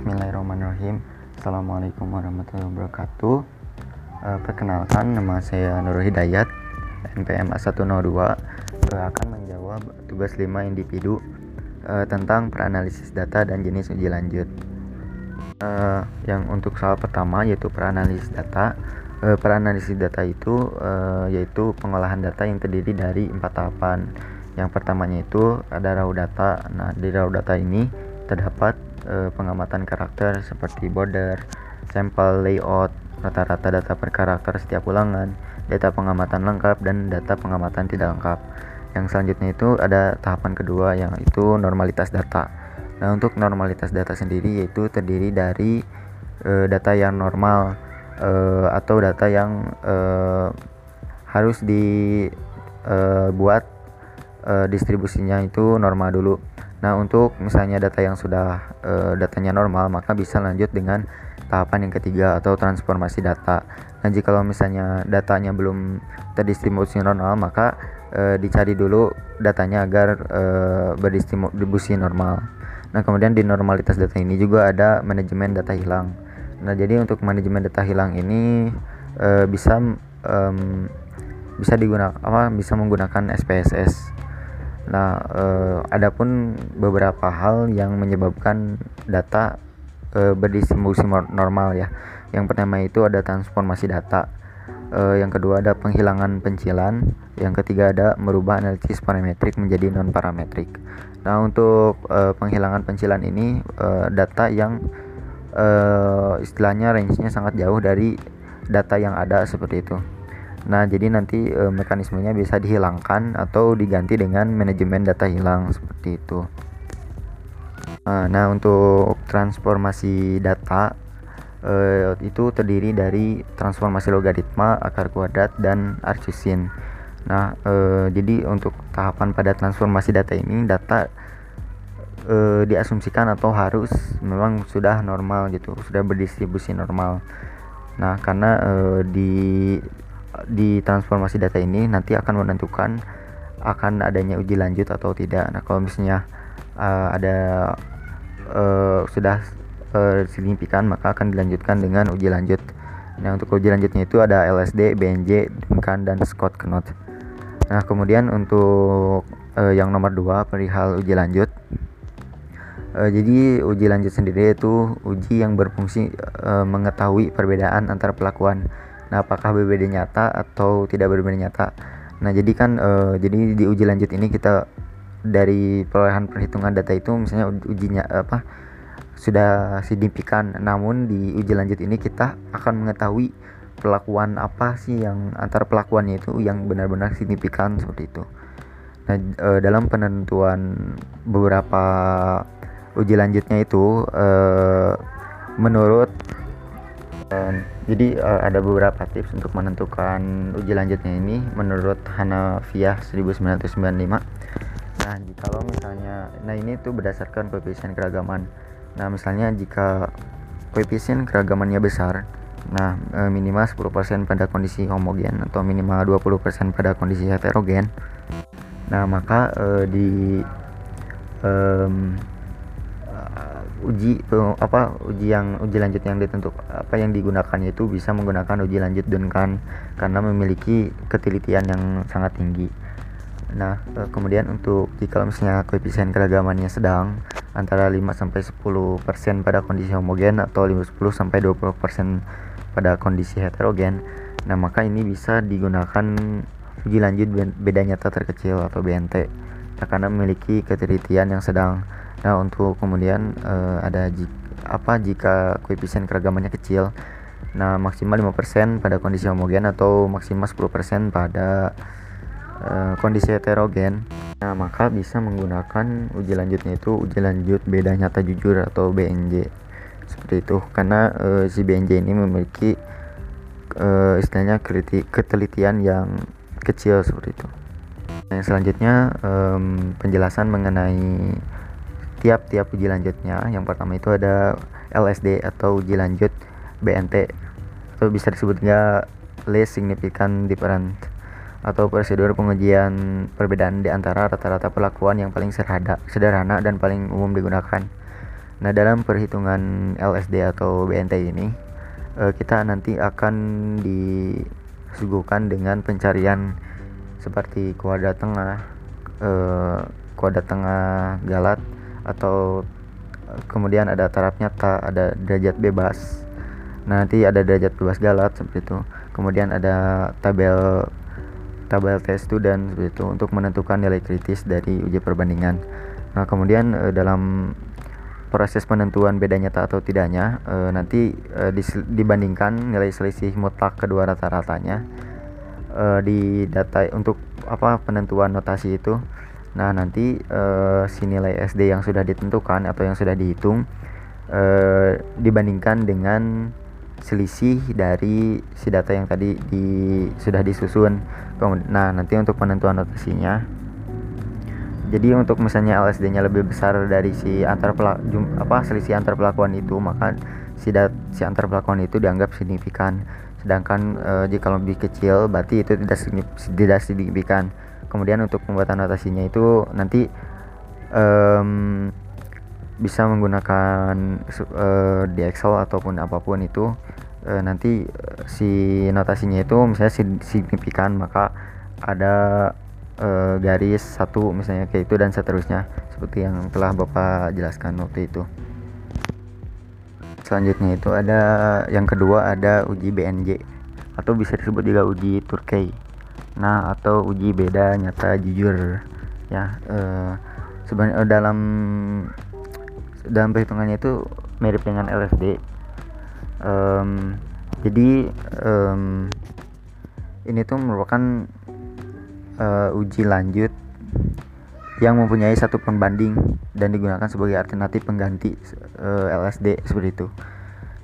Bismillahirrahmanirrahim. Assalamualaikum warahmatullahi wabarakatuh. Uh, Perkenalkan nama saya Nur Hidayat NPM A102 uh, akan menjawab tugas 5 individu uh, tentang peranalisis data dan jenis uji lanjut. Uh, Yang untuk soal pertama yaitu peranalisis data. Uh, Peranalisis data itu uh, yaitu pengolahan data yang terdiri dari empat tahapan. Yang pertamanya itu ada raw data. Nah di raw data ini terdapat uh, pengamatan karakter seperti border, sampel layout, rata-rata data per karakter setiap ulangan, data pengamatan lengkap dan data pengamatan tidak lengkap. Yang selanjutnya itu ada tahapan kedua yang itu normalitas data. Nah, untuk normalitas data sendiri yaitu terdiri dari uh, data yang normal uh, atau data yang uh, harus dibuat uh, distribusinya itu normal dulu. Nah, untuk misalnya data yang sudah e, datanya normal, maka bisa lanjut dengan tahapan yang ketiga atau transformasi data. Nah, jika misalnya datanya belum terdistribusi normal, maka e, dicari dulu datanya agar e, berdistribusi normal. Nah, kemudian di normalitas data ini juga ada manajemen data hilang. Nah, jadi untuk manajemen data hilang ini e, bisa e, bisa digunakan apa bisa menggunakan SPSS Nah, eh, adapun beberapa hal yang menyebabkan data eh, berdistribusi normal ya. Yang pertama itu ada transformasi data. Eh, yang kedua ada penghilangan pencilan. Yang ketiga ada merubah analisis parametrik menjadi non parametrik. Nah, untuk eh, penghilangan pencilan ini eh, data yang eh, istilahnya range-nya sangat jauh dari data yang ada seperti itu. Nah, jadi nanti e, mekanismenya bisa dihilangkan atau diganti dengan manajemen data hilang seperti itu. Nah, nah untuk transformasi data e, itu terdiri dari transformasi logaritma, akar kuadrat, dan arcusin. Nah, e, jadi untuk tahapan pada transformasi data ini, data e, diasumsikan atau harus memang sudah normal gitu, sudah berdistribusi normal. Nah, karena e, di di transformasi data ini nanti akan menentukan akan adanya uji lanjut atau tidak. Nah, kalau misalnya uh, ada uh, sudah uh, signifikan maka akan dilanjutkan dengan uji lanjut. Nah, untuk uji lanjutnya itu ada LSD, BNJ, Duncan dan Scott Knott. Nah, kemudian untuk uh, yang nomor dua perihal uji lanjut. Uh, jadi uji lanjut sendiri itu uji yang berfungsi uh, mengetahui perbedaan antara pelakuan Nah, apakah berbeda nyata atau tidak berbeda nyata? Nah, jadi kan uh, jadi di uji lanjut ini kita dari perolehan perhitungan data itu misalnya ujinya apa sudah signifikan. Namun di uji lanjut ini kita akan mengetahui pelakuan apa sih yang antar pelakuannya itu yang benar-benar signifikan seperti itu. Nah, e, dalam penentuan beberapa uji lanjutnya itu e, menurut dan jadi uh, ada beberapa tips untuk menentukan uji lanjutnya ini menurut Hanafiah 1995 nah jika misalnya nah ini tuh berdasarkan koefisien keragaman. Nah misalnya jika koefisien keragamannya besar nah e, minimal 10% pada kondisi homogen atau minimal 20% pada kondisi heterogen nah maka e, di um, uji uh, apa uji yang uji lanjut yang ditentukan apa yang digunakan itu bisa menggunakan uji lanjut Duncan karena memiliki ketelitian yang sangat tinggi. Nah, uh, kemudian untuk jika misalnya koefisien keragamannya sedang antara 5 sampai 10% pada kondisi homogen atau 10 sampai 20% pada kondisi heterogen. Nah, maka ini bisa digunakan uji lanjut beda nyata terkecil atau BNT nah, karena memiliki ketelitian yang sedang Nah, untuk kemudian uh, ada jika, apa jika koefisien keragamannya kecil. Nah, maksimal 5% pada kondisi homogen atau maksimal 10% pada uh, kondisi heterogen. Nah, maka bisa menggunakan uji lanjutnya itu uji lanjut beda nyata jujur atau BNJ. Seperti itu. Karena uh, si BNJ ini memiliki uh, istilahnya ketelitian yang kecil seperti itu. Nah, yang selanjutnya um, penjelasan mengenai tiap-tiap uji lanjutnya yang pertama itu ada LSD atau uji lanjut BNT atau bisa disebutnya least significant difference atau prosedur pengujian perbedaan di antara rata-rata perlakuan yang paling sederhana, sederhana dan paling umum digunakan. Nah, dalam perhitungan LSD atau BNT ini, uh, kita nanti akan disuguhkan dengan pencarian seperti kuadrat tengah, uh, kuadrat tengah galat atau kemudian ada taraf nyata, ada derajat bebas. Nah, nanti ada derajat bebas galat seperti itu. Kemudian ada tabel tabel tes dan seperti itu untuk menentukan nilai kritis dari uji perbandingan. Nah, kemudian e, dalam proses penentuan beda nyata atau tidaknya e, nanti dibandingkan nilai selisih mutlak kedua rata-ratanya e, di data untuk apa penentuan notasi itu nah nanti e, si nilai SD yang sudah ditentukan atau yang sudah dihitung e, dibandingkan dengan selisih dari si data yang tadi di sudah disusun. Nah nanti untuk penentuan notasinya jadi untuk misalnya LSD-nya lebih besar dari si antar pelak, apa selisih antar pelakuan itu maka si dat, si antar pelakuan itu dianggap signifikan. Sedangkan e, jika lebih kecil berarti itu tidak tidak signifikan kemudian untuk pembuatan notasinya itu nanti um, bisa menggunakan uh, di Excel ataupun apa pun itu uh, nanti si notasinya itu misalnya signifikan maka ada uh, garis satu misalnya kayak itu dan seterusnya seperti yang telah bapak jelaskan waktu itu. Selanjutnya itu ada yang kedua ada uji BNJ atau bisa disebut juga uji Turkey nah atau uji beda nyata jujur ya uh, sebenarnya dalam dalam perhitungannya itu mirip dengan LSD um, jadi um, ini tuh merupakan uh, uji lanjut yang mempunyai satu pembanding dan digunakan sebagai alternatif pengganti uh, eh, LSD seperti itu.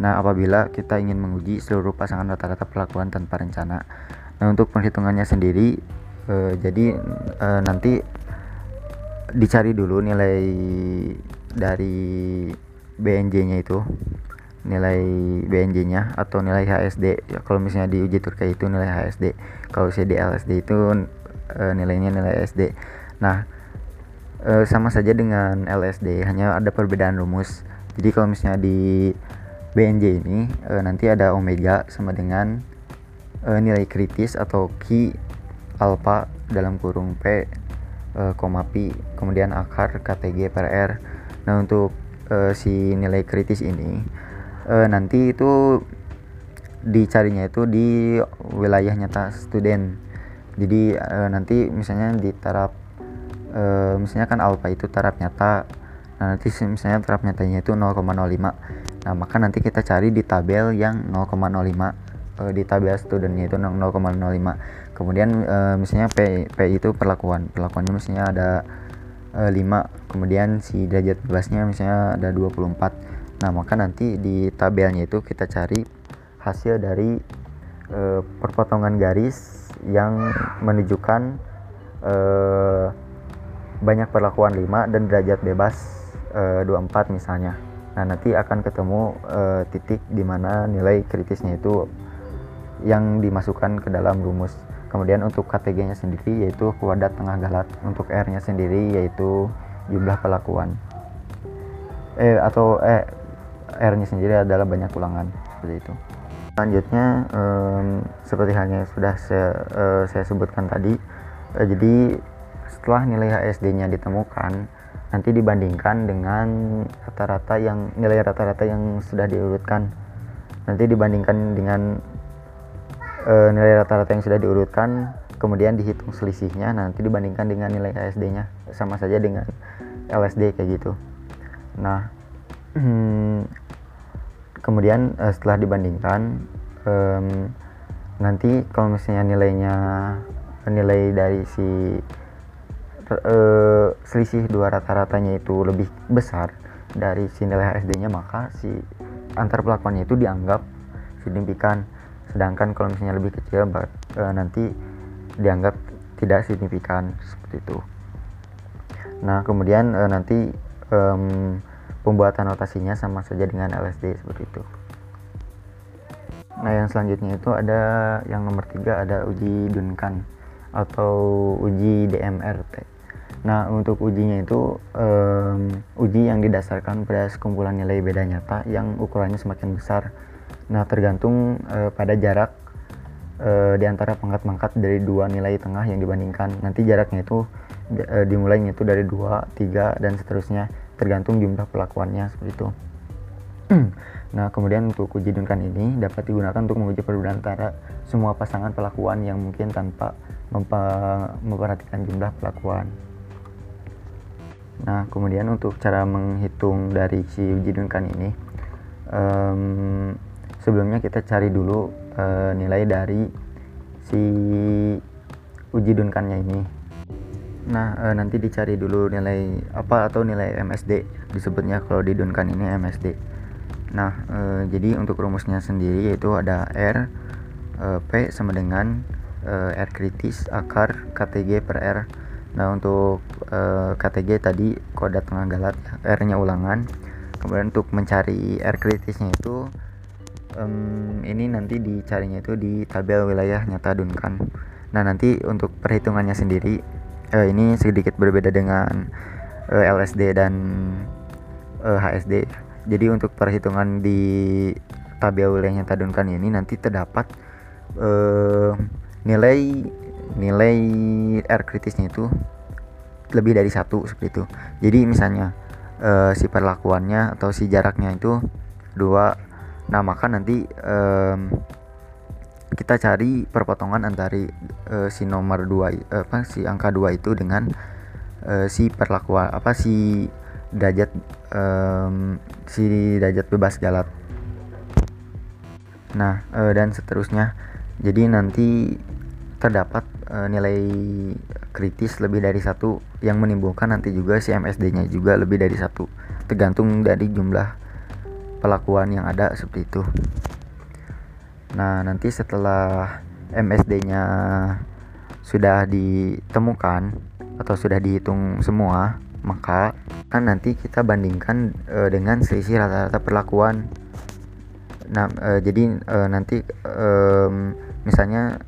Nah, apabila kita ingin menguji seluruh pasangan rata-rata perlakuan tanpa rencana. Nah, untuk perhitungannya sendiri uh, jadi uh, nanti dicari dulu nilai dari BNJ-nya itu nilai BNJ-nya atau nilai HSD ya kalau misalnya di uji Turki itu nilai HSD kalau misalnya di LSD itu e, nilainya nilai SD nah e, sama saja dengan LSD hanya ada perbedaan rumus. Jadi kalau misalnya di BNJ ini e, nanti ada omega sama dengan e, nilai kritis atau Q alpha dalam kurung P e, koma pi kemudian akar KTG per R. Nah untuk e, si nilai kritis ini e, nanti itu dicarinya itu di wilayah nyata student. Jadi uh, nanti misalnya di taraf uh, misalnya kan alpha itu taraf nyata. Nah nanti misalnya taraf nyatanya itu 0,05 nah maka nanti kita cari di tabel yang 0,05 uh, eh, di tabel studentnya itu 0,05 kemudian uh, misalnya P, P itu perlakuan. Perlakuannya misalnya ada uh, 5 kemudian si derajat bebasnya misalnya ada 24 nah maka nanti di tabelnya itu kita cari hasil dari uh, perpotongan garis yang menunjukkan uh, banyak perlakuan 5 dan derajat bebas uh, eh, 24 misalnya. Nah, nanti akan ketemu uh, titik di mana nilai kritisnya itu yang dimasukkan ke dalam rumus. Kemudian untuk KTG-nya sendiri yaitu kuadrat tengah galat. Untuk R-nya sendiri yaitu jumlah perlakuan. Eh atau eh R-nya sendiri adalah banyak ulangan seperti itu selanjutnya um, seperti halnya sudah saya, uh, saya sebutkan tadi uh, jadi setelah nilai HSD-nya ditemukan nanti dibandingkan dengan rata-rata yang nilai rata-rata yang sudah diurutkan nanti dibandingkan dengan uh, nilai rata-rata yang sudah diurutkan kemudian dihitung selisihnya nanti dibandingkan dengan nilai HSD-nya sama saja dengan LSD kayak gitu. Nah kemudian uh, setelah dibandingkan um, nanti kalau misalnya nilainya nilai dari si uh, selisih dua rata-ratanya itu lebih besar dari si nilai HSD-nya maka si antar pelakuannya itu dianggap signifikan sedangkan kalau misalnya lebih kecil uh, nanti dianggap tidak signifikan seperti itu. Nah kemudian uh, nanti um, pembuatan notasinya sama saja dengan LSD seperti itu. Nah yang selanjutnya itu ada yang nomor tiga ada uji Duncan atau uji DMRT Nah, untuk ujinya itu um, uji yang didasarkan pada sekumpulan nilai beda nyata yang ukurannya semakin besar. Nah, tergantung uh, pada jarak uh, di antara pangkat-pangkat dari dua nilai tengah yang dibandingkan. Nanti jaraknya itu uh, dimulainya itu dari 2, 3 dan seterusnya tergantung jumlah pelakuannya seperti itu. nah, kemudian untuk uji Duncan ini dapat digunakan untuk menguji perbedaan antara semua pasangan pelakuan yang mungkin tanpa memperhatikan jumlah pelakuan. Nah, kemudian untuk cara menghitung dari si uji Duncan ini, um, sebelumnya kita cari dulu uh, nilai dari si uji Duncannya ini. Nah, uh, nanti dicari dulu nilai apa atau nilai MSD disebutnya kalau di Duncan ini MSD. Nah, uh, jadi untuk rumusnya sendiri yaitu ada R uh, P sama dengan R kritis akar KTG per R Nah untuk eh, KTG tadi kode tengah galat R-nya ulangan. Kemudian untuk mencari R kritisnya itu um, ini nanti dicarinya itu di tabel wilayah nyata Duncan. Nah nanti untuk perhitungannya sendiri uh, ini sedikit berbeda dengan uh, eh, LSD dan uh, HSD. Jadi untuk perhitungan di tabel wilayah nyata Duncan ini nanti terdapat uh, nilai nilai R kritisnya itu lebih dari satu seperti itu jadi misalnya uh, si perlakuannya atau si jaraknya itu dua nah maka nanti um, kita cari perpotongan antara uh, si nomor dua apa si angka dua itu dengan uh, si perlakuan apa si derajat um, si derajat bebas galat nah uh, dan seterusnya. Jadi nanti terdapat uh, nilai kritis lebih dari satu yang menimbulkan nanti juga si MSD-nya juga lebih dari satu tergantung dari jumlah pelakuan yang ada seperti itu. Nah nanti setelah MSD-nya sudah ditemukan atau sudah dihitung semua maka kan nanti kita bandingkan uh, dengan selisih rata-rata perlakuan. Nah uh, jadi uh, nanti um, misalnya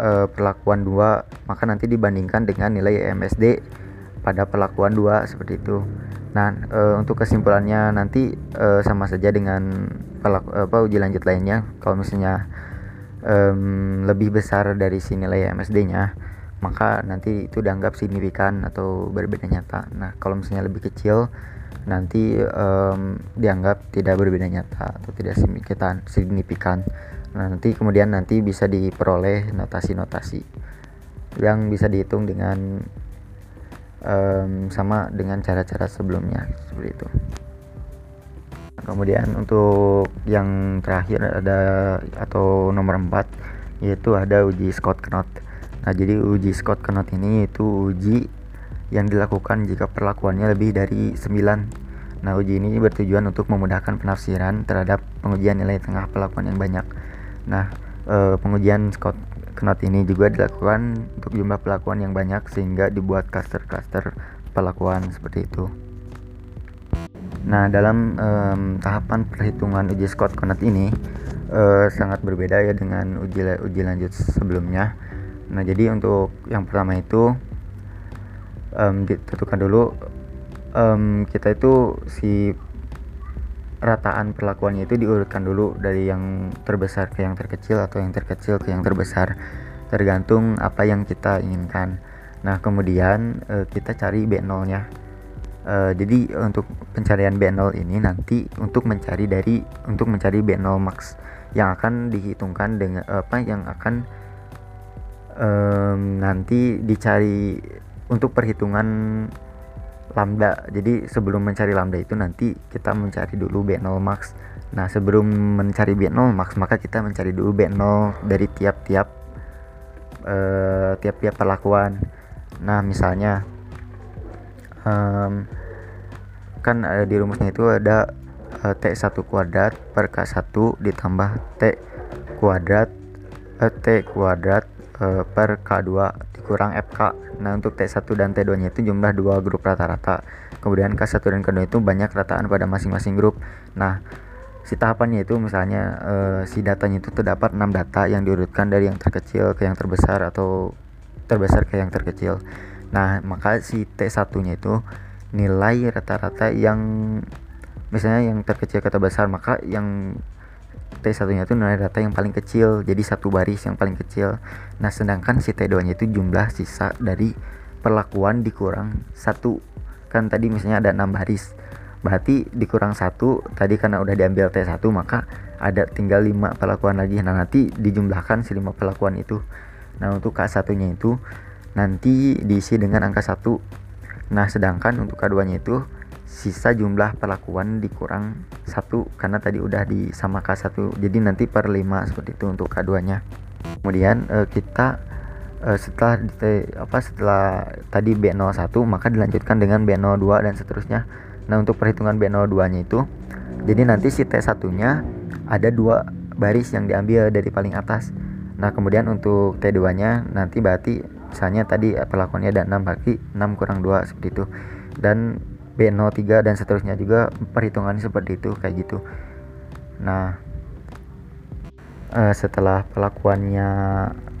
uh, perlakuan dua maka nanti dibandingkan dengan nilai MSD pada perlakuan dua seperti itu. Nah, e, untuk kesimpulannya nanti e, sama saja dengan pelaku, apa uji lanjut lainnya. Kalau misalnya e, lebih besar dari si nilai MSD-nya, maka nanti itu dianggap signifikan atau berbeda nyata. Nah, kalau misalnya lebih kecil, nanti e, dianggap tidak berbeda nyata atau tidak signifikan. signifikan. Nah, nanti kemudian nanti bisa diperoleh notasi-notasi yang bisa dihitung dengan um, sama dengan cara-cara sebelumnya seperti itu. Kemudian untuk yang terakhir ada atau nomor 4 yaitu ada uji Scott Knott. Nah, jadi uji Scott Knott ini itu uji yang dilakukan jika perlakuannya lebih dari 9. Nah, uji ini bertujuan untuk memudahkan penafsiran terhadap pengujian nilai tengah perlakuan yang banyak. Nah, e, pengujian Scott Knot ini juga dilakukan untuk jumlah pelakuan yang banyak sehingga dibuat cluster-cluster pelakuan seperti itu. Nah, dalam um, tahapan perhitungan uji Scott Knot ini uh, sangat berbeda ya dengan uji uji lanjut sebelumnya. Nah, jadi untuk yang pertama itu um, ditentukan dulu um, kita itu si rataan perlakuannya itu diurutkan dulu dari yang terbesar ke yang terkecil atau yang terkecil ke yang terbesar. Tergantung apa yang kita inginkan. Nah kemudian e, kita cari B0 nya e, jadi untuk pencarian B0 ini nanti untuk mencari dari untuk mencari B0 max yang akan dihitungkan dengan apa yang akan e, nanti dicari untuk perhitungan lambda. Jadi sebelum mencari lambda itu nanti kita mencari dulu B0 max. Nah sebelum mencari B0 max maka kita mencari dulu B0 dari tiap-tiap uh, tiap-tiap perlakuan. Nah misalnya um, kan uh, di rumusnya itu ada uh, T1 kuadrat per K1 ditambah T kuadrat uh, T kuadrat uh, per K2 kurang FK. Nah, untuk T1 dan T2-nya itu jumlah dua grup rata-rata. Kemudian K1 dan K2 itu banyak rataan pada masing-masing grup. Nah, si tahapannya itu misalnya uh, si datanya itu terdapat 6 data yang diurutkan dari yang terkecil ke yang terbesar atau terbesar ke yang terkecil. nah maka si T1 nya itu nilai rata-rata yang misalnya yang terkecil kata besar maka yang T1 nya itu nilai rata yang paling kecil jadi satu baris yang paling kecil. Nah sedangkan si T2 nya itu jumlah sisa dari perlakuan dikurang satu. Kan tadi misalnya ada enam baris. Berarti dikurang satu tadi karena udah diambil T1 maka ada tinggal lima perlakuan lagi. Nah nanti dijumlahkan si lima perlakuan itu. Nah untuk K1 nya itu nanti diisi dengan angka satu. Nah sedangkan untuk K2 nya itu sisa jumlah perlakuan dikurang satu karena tadi udah di sama K1 jadi nanti per 5 seperti itu untuk K2 nya kemudian uh, kita uh, setelah apa setelah tadi B01 maka dilanjutkan dengan B02 dan seterusnya. Nah untuk perhitungan B02 nya itu jadi nanti si T1 nya ada dua baris yang diambil dari paling atas. Nah kemudian untuk T2 nya nanti berarti misalnya tadi perlakuannya ada 6 berarti 6 kurang 2 seperti itu. Dan B03 dan seterusnya juga perhitungannya seperti itu kayak gitu. Nah uh, setelah pelakuannya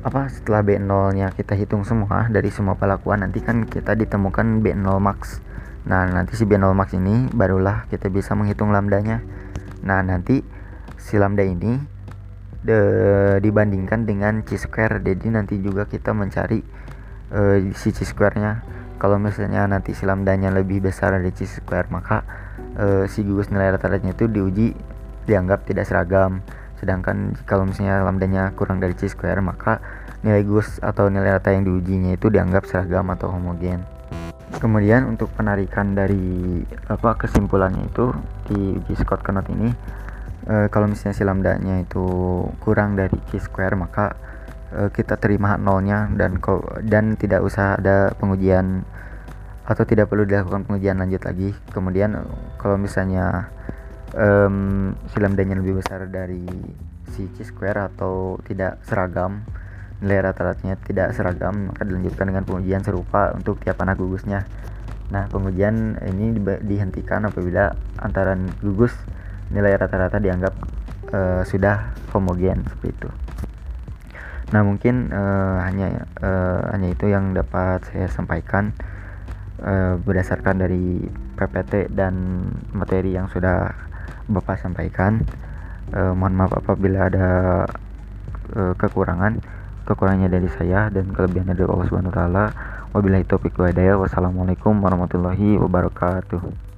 apa setelah B0 nya kita hitung semua dari semua pelakuan nanti kan kita ditemukan B0 max. Nah nanti si B0 max ini barulah kita bisa menghitung lambdanya. Nah nanti si lambda ini de, dibandingkan dengan c square. Jadi nanti juga kita mencari uh, si c square nya kalau misalnya nanti si lambdanya lebih besar dari c square maka uh, si gugus nilai rata-ratanya itu diuji dianggap tidak seragam. Sedangkan kalau misalnya lambdanya kurang dari c square maka nilai gugus atau nilai rata yang diujinya itu dianggap seragam atau homogen. Kemudian untuk penarikan dari apa kesimpulannya itu di uji Scott Knot ini e, kalau misalnya si lambdanya itu kurang dari c square maka kita terima nolnya dan dan tidak usah ada pengujian atau tidak perlu dilakukan pengujian lanjut lagi. Kemudian kalau misalnya um, si lambdanya lebih besar dari si c square atau tidak seragam nilai rata-ratanya tidak seragam maka dilanjutkan dengan pengujian serupa untuk tiap anak gugusnya. Nah pengujian ini dihentikan apabila antara gugus nilai rata-rata dianggap uh, sudah homogen seperti itu Nah mungkin uh, hanya uh, hanya itu yang dapat saya sampaikan uh, berdasarkan dari PPT dan materi yang sudah Bapak sampaikan. Uh, mohon maaf apabila ada uh, kekurangan. Kekurangannya dari saya dan kelebihannya dari Allah Subhanahu wa taala. Wabillahi taufiq wa. Wassalamualaikum warahmatullahi wabarakatuh.